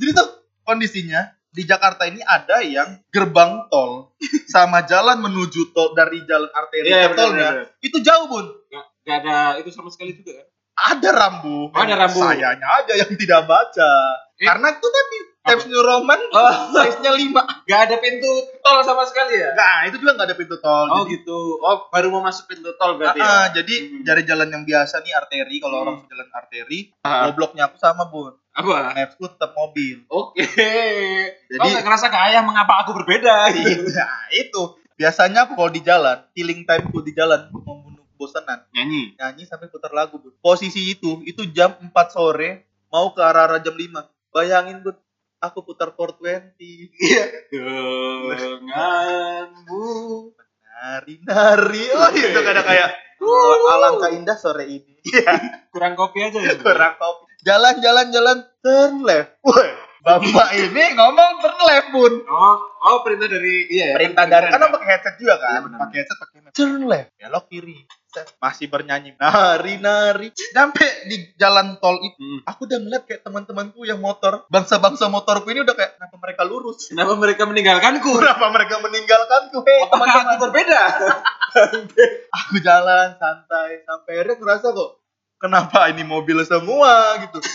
Jadi tuh kondisinya di Jakarta ini ada yang gerbang tol sama jalan menuju tol dari jalan arteri Iya, ke tolnya itu jauh bun. nggak nggak ada itu sama sekali juga kan Ada rambu. Oh, ada rambu. Sayanya aja yang tidak baca. Eh. Karena itu tadi Times New Roman oh size-nya 5. nggak ada pintu tol sama sekali ya Nah, itu juga nggak ada pintu tol. Oh jadi, gitu. Oh baru mau masuk pintu tol berarti Ah, ya. jadi Hmm. dari jalan yang biasa nih arteri kalau Hmm. orang jalan arteri, Ah. gobloknya aku sama, Bun. Apa? Mapsku tetap mobil. Oke. Jadi- Jadi oh, nggak ngerasa kayak mengapa aku berbeda? nah itu biasanya aku kalau di jalan killing timeku di jalan membunuh bosanan Nyanyi. nyanyi sampai putar lagu bun posisi itu itu jam 4 sore mau ke arah, arah jam 5 bayangin bun aku putar 420 iya Denganmu. nari nari oh itu kadang kayak oh, alangkah indah sore ini iya Kurang kopi aja ya. kurang kopi jalan jalan jalan turn left Woi, bapak ini ngomong turn left bun Oh, oh perintah dari iya ya. perintah dari karena ya? pakai headset juga Iya, kan benar. pakai headset pakai headset. turn left belok kiri. Masih bernyanyi. Nari nari sampai di jalan tol itu Hmm. aku udah ngeliat kayak teman-temanku yang motor. Bangsa-bangsa motorku ini udah kayak kenapa mereka lurus? Kenapa mereka meninggalkanku? kenapa mereka meninggalkanku? Hei Apakah aku teman-teman. berbeda? aku jalan santai sampai akhirnya ngerasa kok kenapa ini mobil semua? Gitu.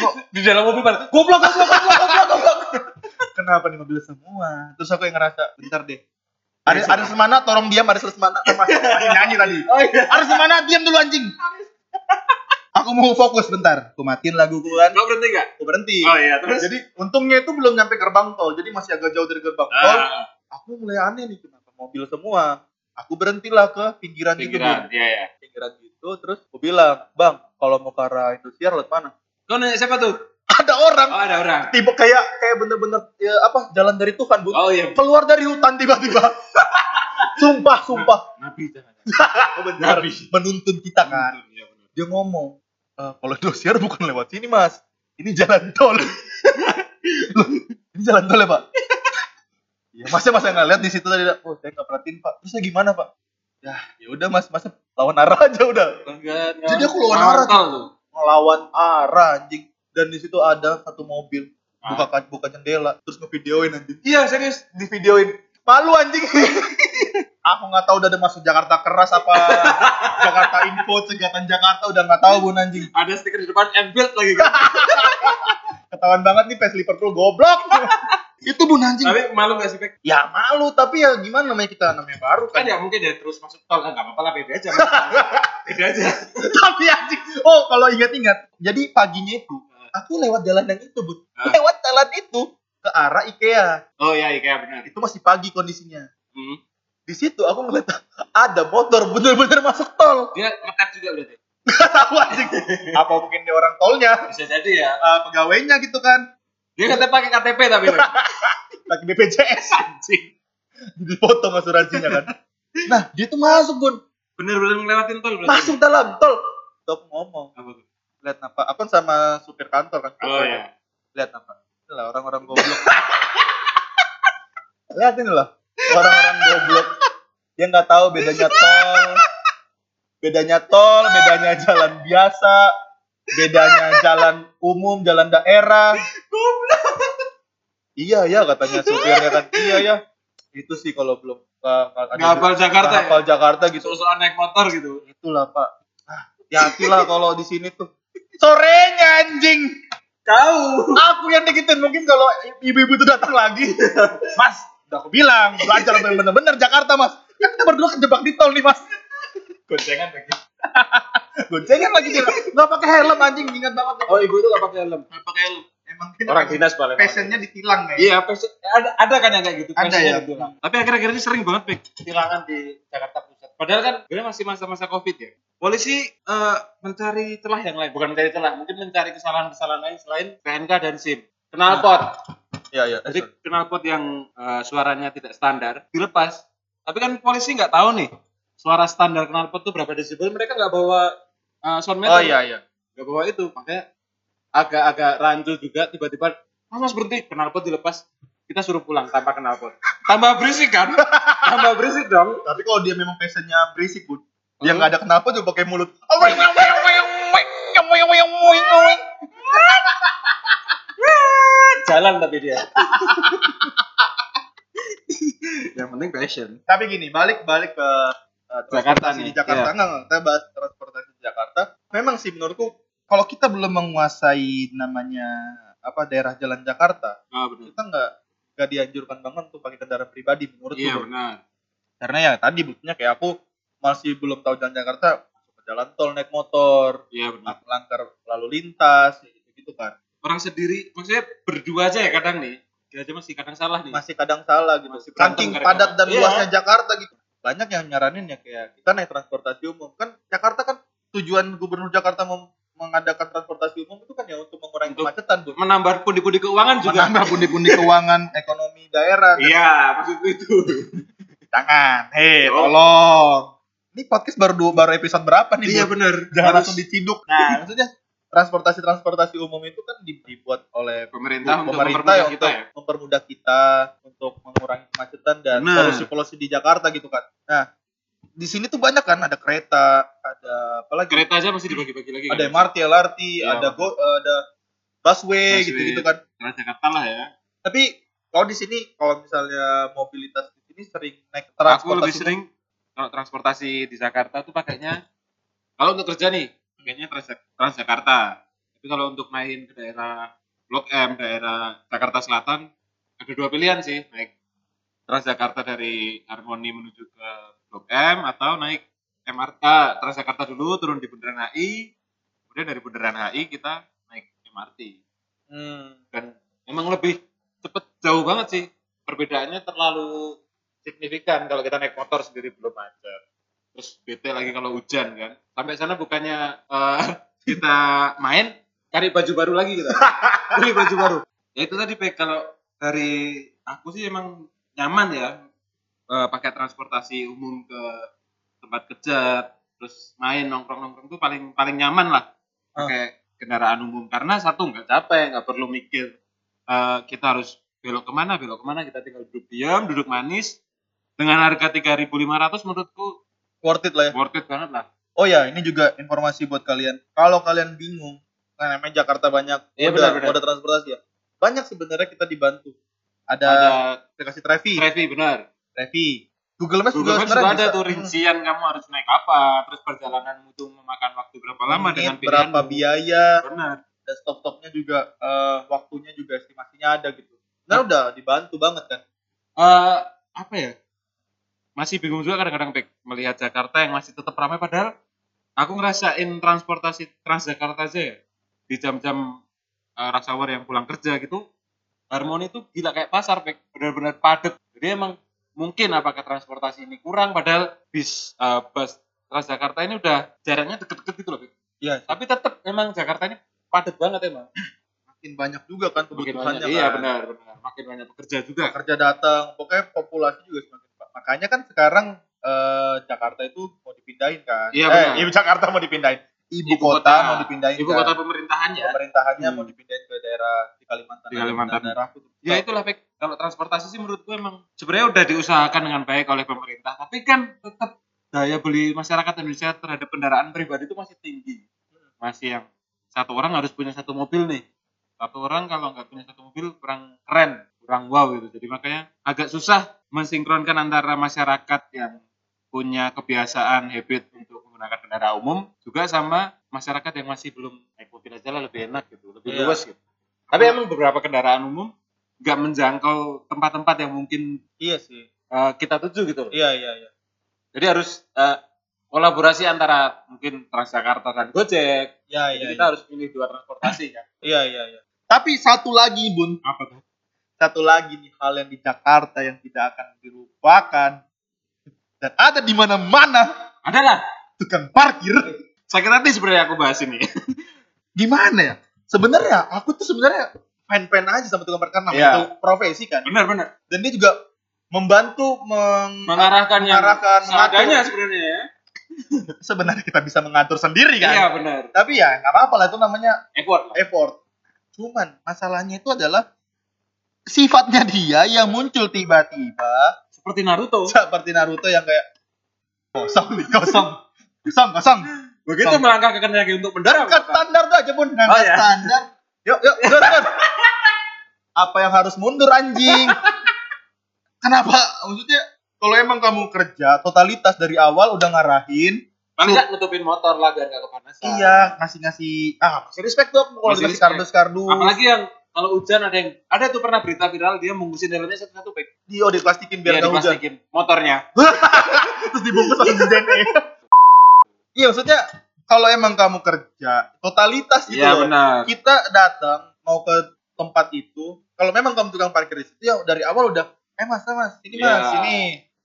Kok Di dalam mobil pada goblok goblok goblok goblok goblok. kenapa nih mobil semua? Terus aku yang ngerasa bentar deh ada ada semana tolong diam ada semana termasuk nyanyi tadi Oh iya. ada semana diam dulu anjing aku mau fokus bentar aku matiin lagu kan Kau berhenti nggak? aku berhenti Oh iya, terus jadi untungnya itu belum nyampe gerbang tol jadi masih agak jauh dari gerbang tol ah, aku mulai aneh nih kenapa mobil semua aku berhentilah ke pinggiran, gitu pinggiran. Bun. Iya ya. pinggiran gitu terus aku bilang bang kalau mau ke arah Indosiar lewat mana Kau nanya siapa tuh? Ada orang. Oh ada orang. tiba kayak kayak bener-bener ya, apa jalan dari Tuhan bu. Oh iya. keluar dari hutan tiba-tiba. Sumpah sumpah. Nabi jangan. benar. Nabi. menuntun kita kan. Iya benar. dia ngomong "E, kalau Indosiar bukan lewat sini mas. Ini jalan tol. Ini jalan tol ya pak? Ya masa masa nggak lihat di situ tadi oh saya nggak perhatiin pak. Terusnya gimana pak? Ya ya udah mas. Masa lawan arah aja udah. Enggak, enggak. Jadi aku lawan arah. tuh. ngelawan arah anjing dan di situ ada satu mobil Ah. buka kaca buka jendela terus ngevideoin anjing Iya serius. di videoin malu anjing aku nggak tahu udah ada masuk Jakarta keras apa Jakarta info cegatan Jakarta udah nggak tahu bun anjing Ada stiker di depan Enfield lagi kan. ketahuan banget nih fans Liverpool goblok. itu bun anjing. Tapi malu gak sih, Pek? Ya malu, tapi ya gimana namanya kita namanya baru Kan kan. ya mungkin dia terus masuk tol, kan gak apa-apa lah, beda aja. beda aja. tapi anjing. Oh, kalau ingat-ingat. Jadi paginya itu aku lewat jalan yang itu, Bun. Ah. Lewat jalan itu ke arah IKEA. Oh iya, iya benar. Itu masih pagi kondisinya. Hmm. Di situ aku ngeliat ada motor bener-bener masuk tol. Dia ngetek juga berarti. Gak tahu anjing. Apa mungkin dia orang tolnya, Bisa jadi ya. eh, pegawainya gitu kan. Dia katanya pakai KTP tapi. Pek. Lagi BPJS anjing. Dipotong asuransinya kan. Nah, dia tuh masuk, Bun. Bener-bener ngelewatin tol berarti. Masuk dalam tol. Aku ngomong, Apa tuh? Lihat apa? Aku kan sama supir kantor kan. Oh iya. Lihat apa? Itulah orang-orang goblok. Lihat ini loh. Orang-orang goblok. Dia nggak tahu bedanya tol. Bedanya tol, bedanya jalan biasa, bedanya jalan umum, jalan daerah. Iya ya katanya supirnya kan. Iya ya. Itu sih kalau belum Nggak hafal Jakarta nggak ya? Jakarta gitu. Soal naik motor gitu. Itulah Pak. Ah, hati-hatilah kalau di sini tuh. Sorenya anjing. Kau. Aku yang dikitin mungkin kalau ibu-ibu itu datang lagi. Mas, udah aku bilang belajar bener-bener Jakarta mas. Kan kita berdua kejebak di tol nih mas. Goncengan lagi. Goncengan lagi dia. Nggak pakai helm anjing ingat banget. Oh ibu itu gak pakai helm. Nggak pakai helm. Emang Orang dinas paling. passionnya ditilang kayak. Iya, passion- ada ada kan yang kayak gitu. Ada ya? Tapi akhir-akhir ini sering banget Pik, tilangan di Jakarta. Padahal kan sebenarnya masih masa-masa Covid ya. Polisi eh, mencari celah yang lain, bukan mencari celah, mungkin mencari kesalahan-kesalahan lain selain PNK dan SIM. Knalpot. Iya iya. Jadi knalpot yang eh, suaranya tidak standar dilepas. Tapi kan polisi nggak tahu nih suara standar knalpot itu berapa desibel. Mereka nggak bawa eh, sound meter. Oh iya iya. Nggak bawa itu. Makanya agak-agak rancu juga tiba-tiba Mas, mas berhenti, knalpot dilepas. Kita suruh pulang tanpa knalpot. Tambah berisik kan? Tambah berisik dong. Tapi kalau dia memang passionnya berisik pun, dia Hmm. nggak ada kenapa juga pakai mulut. Jalan tapi dia. yang penting passion. Tapi gini, balik balik ke uh, Jakarta transportasi nih, di Jakarta iya. enggak, enggak, kita bahas transportasi di Jakarta. Memang sih menurutku kalau kita belum menguasai namanya apa daerah jalan Jakarta, Ah kita nggak nggak dianjurkan banget untuk pakai kendaraan pribadi menurutku. Iya Bro. benar. Karena ya tadi buktinya kayak aku masih belum tahu jalan Jakarta, masuk ke jalan tol naik motor, Iya benar. melanggar lalu lintas, gitu gitu kan. Orang sendiri, maksudnya berdua aja ya kadang nih. Dia aja masih kadang salah nih. Masih kadang salah gitu. Masih Saking padat dan Iya. luasnya Jakarta gitu. Banyak yang nyaranin ya kayak kita naik transportasi umum. Kan Jakarta kan tujuan gubernur Jakarta mem- mengadakan kemacetan, Bu. Menambah pundi-pundi keuangan juga. Menambah pundi-pundi keuangan ekonomi daerah. Iya, maksudku itu. Jangan. Hei, tolong. Ini podcast baru dua, baru episode berapa nih? Iya benar. Jangan langsung diciduk. Nah, maksudnya transportasi-transportasi umum itu kan dibuat oleh pemerintah untuk pemerintah ya mempermudah kita untuk ya. mempermudah kita untuk mengurangi kemacetan dan polusi-polusi di Jakarta gitu kan. Nah, di sini tuh banyak kan ada kereta, ada apa lagi? Kereta aja masih dibagi-bagi lagi. Ada kan? MRT, LRT, Iya, ada go, ada busway gitu-gitu kan. Transjakarta lah ya. Tapi kalau di sini kalau misalnya mobilitas di sini sering naik Aku transportasi lebih umum. sering kalau transportasi di Jakarta tuh pakainya kalau untuk kerja nih pakainya Trans- Transjakarta. Tapi kalau untuk main ke daerah Blok M, daerah Jakarta Selatan ada dua pilihan sih naik Transjakarta dari Harmoni menuju ke Blok M atau naik MRT ah, Transjakarta dulu turun di Bundaran HI kemudian dari Bundaran HI kita MRT Hmm. dan emang lebih cepet jauh banget sih. Perbedaannya terlalu signifikan. Kalau kita naik motor sendiri belum macet. Terus bete lagi kalau hujan kan. Sampai sana bukannya eh, kita main cari baju baru lagi kita. Beli baju baru. Ya itu tadi Pek kalau dari aku sih emang nyaman ya eh, pakai transportasi umum ke tempat kerja terus main nongkrong nongkrong tuh paling paling nyaman lah. Pakai kendaraan umum karena satu nggak capek nggak perlu mikir eh, kita harus belok ke mana belok ke mana kita tinggal duduk diam duduk manis dengan harga 3.500 menurutku Worth it lah ya. worth it banget lah Oh ya, ini juga informasi buat kalian. Kalau kalian bingung, nah namanya Jakarta banyak Iya, moda, benar, benar. moda transportasi ya. Banyak sebenarnya kita dibantu. Ada, ada aplikasi Trevi, Trevi benar Trevi. Google Maps Google juga Maps juga ada tuh rincian kamu harus naik apa terus perjalananmu tuh memakan waktu berapa lama Menit, dengan berapa pilihanmu. biaya. Benar. Dan stop-stopnya juga eh, waktunya juga estimasinya ada gitu. Nah udah dibantu banget kan. eh apa ya? Masih bingung juga kadang-kadang melihat Jakarta yang masih tetap ramai padahal aku ngerasain transportasi Transjakarta aja ya. Di jam-jam uh, rush hour yang pulang kerja gitu Harmoni itu gila kayak pasar benar-benar padat. Jadi emang mungkin apakah transportasi ini kurang padahal bis eh, bus Transjakarta ini udah jaraknya deket-deket gitu loh. Iya, tapi tetap emang Jakarta ini padat banget emang makin banyak juga kan makin kebutuhannya banyak iya kan. benar benar makin banyak pekerja juga Kerja datang, pokoknya populasi juga semakin makanya kan sekarang eh, Jakarta itu mau dipindahin kan. Iya, eh, benar. iya, Jakarta mau dipindahin. Ibu, Ibu kota, kota. mau dipindahin ibu kan. kota pemerintahannya pemerintahannya Hmm. mau dipindahin ke daerah di Kalimantan. Di Kalimantan. Daerah tuh. Ya itulah Pek. Kalau transportasi sih menurutku emang sebenarnya udah diusahakan dengan baik oleh pemerintah, tapi kan tetap daya beli masyarakat Indonesia terhadap kendaraan pribadi itu masih tinggi. Masih yang satu orang harus punya satu mobil nih. Satu orang kalau nggak punya satu mobil kurang keren, kurang wow gitu. Jadi makanya agak susah mensinkronkan antara masyarakat yang punya kebiasaan habit untuk menggunakan kendaraan umum juga sama masyarakat yang masih belum naik mobil aja lah lebih enak gitu, lebih Iya. luas gitu. Tapi emang beberapa kendaraan umum nggak menjangkau tempat-tempat yang mungkin Iya sih. uh, kita tuju gitu loh. Iya, iya, iya. Jadi harus uh, kolaborasi antara mungkin Transjakarta dan Gojek. Iya, Jadi iya. kita harus pilih dua transportasi kan. Iya, iya, iya. Tapi satu lagi, Bun. Apa tuh? Satu lagi nih hal yang di Jakarta yang tidak akan dilupakan dan ada di mana-mana Adalah tukang parkir. sakit hati sebenarnya aku bahas ini. Gimana ya? Sebenarnya aku tuh sebenarnya fan-fan aja sama tukang parkir namanya Iya. itu profesi kan. benar benar. Dan dia juga membantu meng Mengarahkan yang Mengarahkan, seadanya sebenarnya ya. sebenarnya kita bisa mengatur sendiri kan. Iya benar. Tapi ya nggak apa-apa lah itu namanya Effort lah. effort. Cuman masalahnya itu adalah sifatnya dia yang muncul tiba-tiba Seperti Naruto. seperti Naruto yang kayak kosong nih kosong kosong kosong Begitu Sam. melangkah ke kaki untuk mendarat. ngangkat standar tuh aja pun Oh, ya. standar yuk yuk mundur, mundur. Apa yang harus mundur anjing kenapa maksudnya kalau emang kamu kerja totalitas dari awal udah ngarahin nggak nutupin motor lah biar nggak kepanasan. iya ngasih ngasih ah masih respect tuh kalau dikasih respect. kardus kardus Apalagi yang kalau hujan ada yang ada tuh pernah berita viral dia mungusin helmnya satu-satu baik dia oh, diplastikin biar dia nggak hujan diplastikin motornya. terus dibungkus langsung di DNA iya maksudnya kalau emang kamu kerja totalitas gitu Iya loh benar. kita datang mau ke tempat itu kalau memang kamu tukang parkir di situ ya dari awal udah eh mas mas ini Iya. mas ini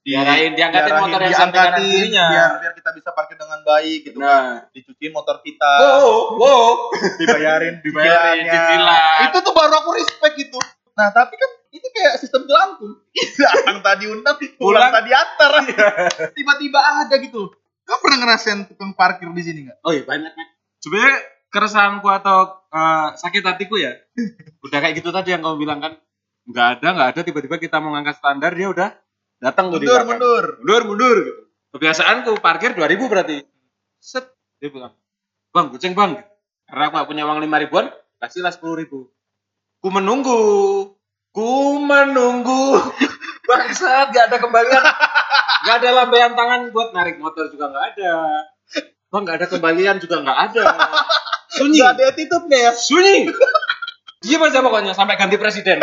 Diarahin, diangkatin diarahin, motor yang sampai kanan kirinya. biar biar kita bisa parkir dengan baik gitu kan Benar. dicuciin motor kita Wow, wow. dibayarin Dibayarin cicilannya. cicilan. itu tuh baru aku respect gitu nah tapi kan ini kayak sistem jelangkung datang tadi undang pulang Pulang. tadi antar tiba-tiba ada gitu kamu pernah ngerasain tukang parkir di sini nggak Oh iya banyak Mek. Sebenarnya keresahanku atau eh, sakit hatiku ya. udah kayak gitu tadi yang kamu bilang kan. Nggak ada, nggak ada tiba-tiba kita mau ngangkat standar dia udah datang mundur belakang. mundur mundur mundur gitu. Kebiasaanku parkir 2000 berarti. Set dia bilang, "Bang, kucing Bang." Karena aku gak punya uang 5 ribuan, kasihlah 10 ribu. Ku menunggu. Ku menunggu. Bangsat, gak ada kembalian. Gak ada lambaian tangan buat narik motor juga gak ada. Bang, gak ada kembalian juga gak ada. Sunyi. nggak ada attitude-nya ya Sunyi. Diam aja pokoknya sampai ganti presiden.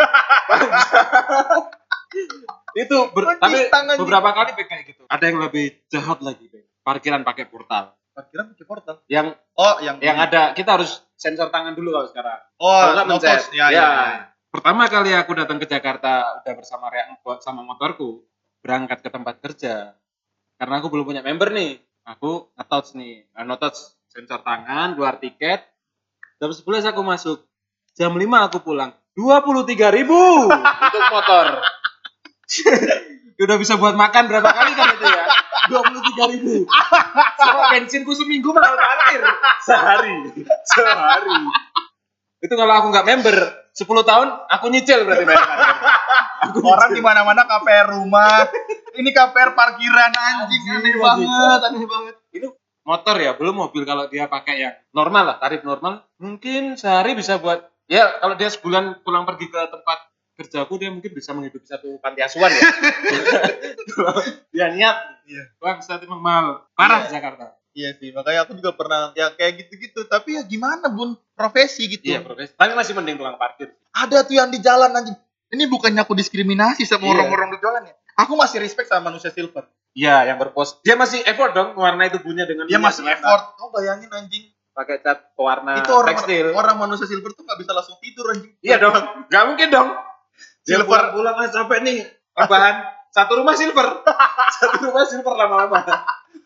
itu ber- tapi beberapa kali kayak gitu. Ada yang lebih jahat lagi. Parkiran pakai portal. parkiran pakai portal Yang oh yang yang ada kita harus sensor tangan dulu kalau sekarang. oh Kalau mencet. ya, ya, Ya. ya. Pertama kali aku datang ke Jakarta udah bersama Rea sama motorku berangkat ke tempat kerja. Karena aku belum punya member nih. Aku nge-touch nih, eh, nge-touch sensor tangan, keluar tiket. Jam 11 aku masuk. Jam 5 aku pulang. 23.000 ribu untuk motor. Udah bisa buat makan berapa kali kan itu ya? 23.000 ribu. Sama bensinku seminggu mahal parkir. Sehari. Sehari. Itu kalau aku nggak member, 10 tahun aku nyicil berarti bayar parkir. Orang di mana mana KPR rumah ini KPR parkiran anjing aneh anjing. banget aneh banget Itu motor ya, belum mobil kalau dia pakai yang normal lah, tarif normal. Mungkin sehari bisa buat ya kalau dia sebulan pulang pergi ke tempat kerjaku dia mungkin bisa menghidupi satu panti asuhan ya. Dia niat. Iya. Bang, saat emang mahal. Parah Iya. Jakarta. Iya sih, makanya aku juga pernah ya kayak gitu-gitu. Tapi ya gimana bun, profesi gitu. Iya, profesi. Tapi masih mending tukang parkir. Ada tuh yang di jalan anjing. Ini bukannya aku diskriminasi sama Iya. orang-orang di jalan ya. Aku masih respect sama manusia silver. Iya, yang berpos. Dia masih effort dong mewarnai tubuhnya dengan Dia masih effort. Kau bayangin anjing. pakai cat pewarna itu orang tekstil. orang manusia silver tuh nggak bisa langsung tidur anjing. Iya dong, nggak mungkin dong. Dia Silver. pulang-pulang ah, capek nih. Apaan? Satu rumah silver. Satu rumah silver lama-lama.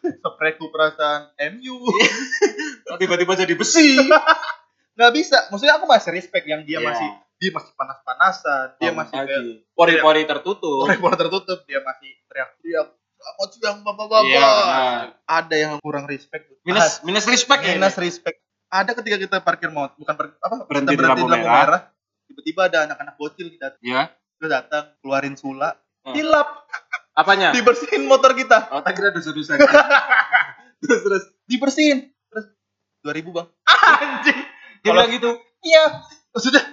Spreku perasaan MU. Tiba-tiba jadi besi. nggak bisa. Maksudnya aku masih respect yang dia Iya. masih dia masih panas-panasan, dia masih kayak pori-pori tertutup. orang tertutup, dia masih teriak-teriak. Selamat siang bapak-bapak. Iya, benar. Ada yang kurang respect. Minus minus respect ya. minus respect. Ada ketika kita parkir motor, bukan parkir, apa? Berhenti kita di lampu merah. Tiba-tiba ada anak-anak bocil kita Ya. dia datang keluarin sula, Hmm. hilap, Apanya? dibersihin motor kita, Oh, tak kira dosa-dosa. terus terus. dibersihin. Terus 2000 bang. Anjing. Dia bilang gitu. Iya. Sudah.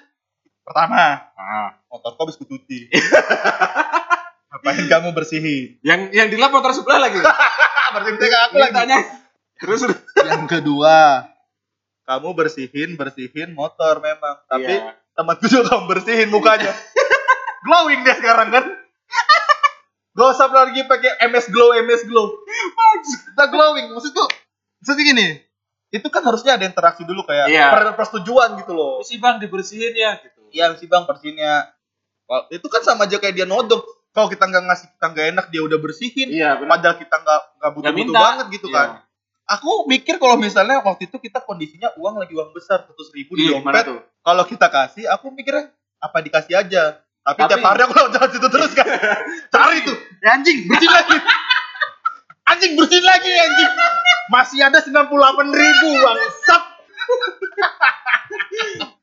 Pertama, Ah. motor kau habis kucuci. Ngapain kamu bersihin? Yang yang dilap motor sebelah lagi. bersihin kayak aku lagi. Tanya. Terus. Yang kedua, kamu bersihin bersihin motor memang, tapi Iya. temanku juga kamu bersihin mukanya. Glowing dia sekarang kan. Gak usah lagi pakai MS Glow, MS Glow. Kita glowing, maksudku, maksudnya gini, itu kan harusnya ada interaksi dulu kayak Iya. per- persetujuan gitu loh. si bang dibersihin ya Iya sih bang bersihinnya. Kalau- Itu kan sama aja kayak dia nodong. Kalau kita nggak ngasih kita nggak enak dia udah bersihin. Iya. Padahal kita nggak nggak butuh butuh minta. banget gitu Iya. kan. Aku mikir kalau misalnya waktu itu kita kondisinya uang lagi uang besar seratus ribu di Iya, gimana dompet. Kalau kita kasih, aku mikirnya apa dikasih aja. Tapi, Tapi- tiap hari aku jalan situ terus kan. Cari tuh. Ya, anjing bersihin lagi. anjing bersihin lagi anjing. Masih ada 98 ribu bangsat.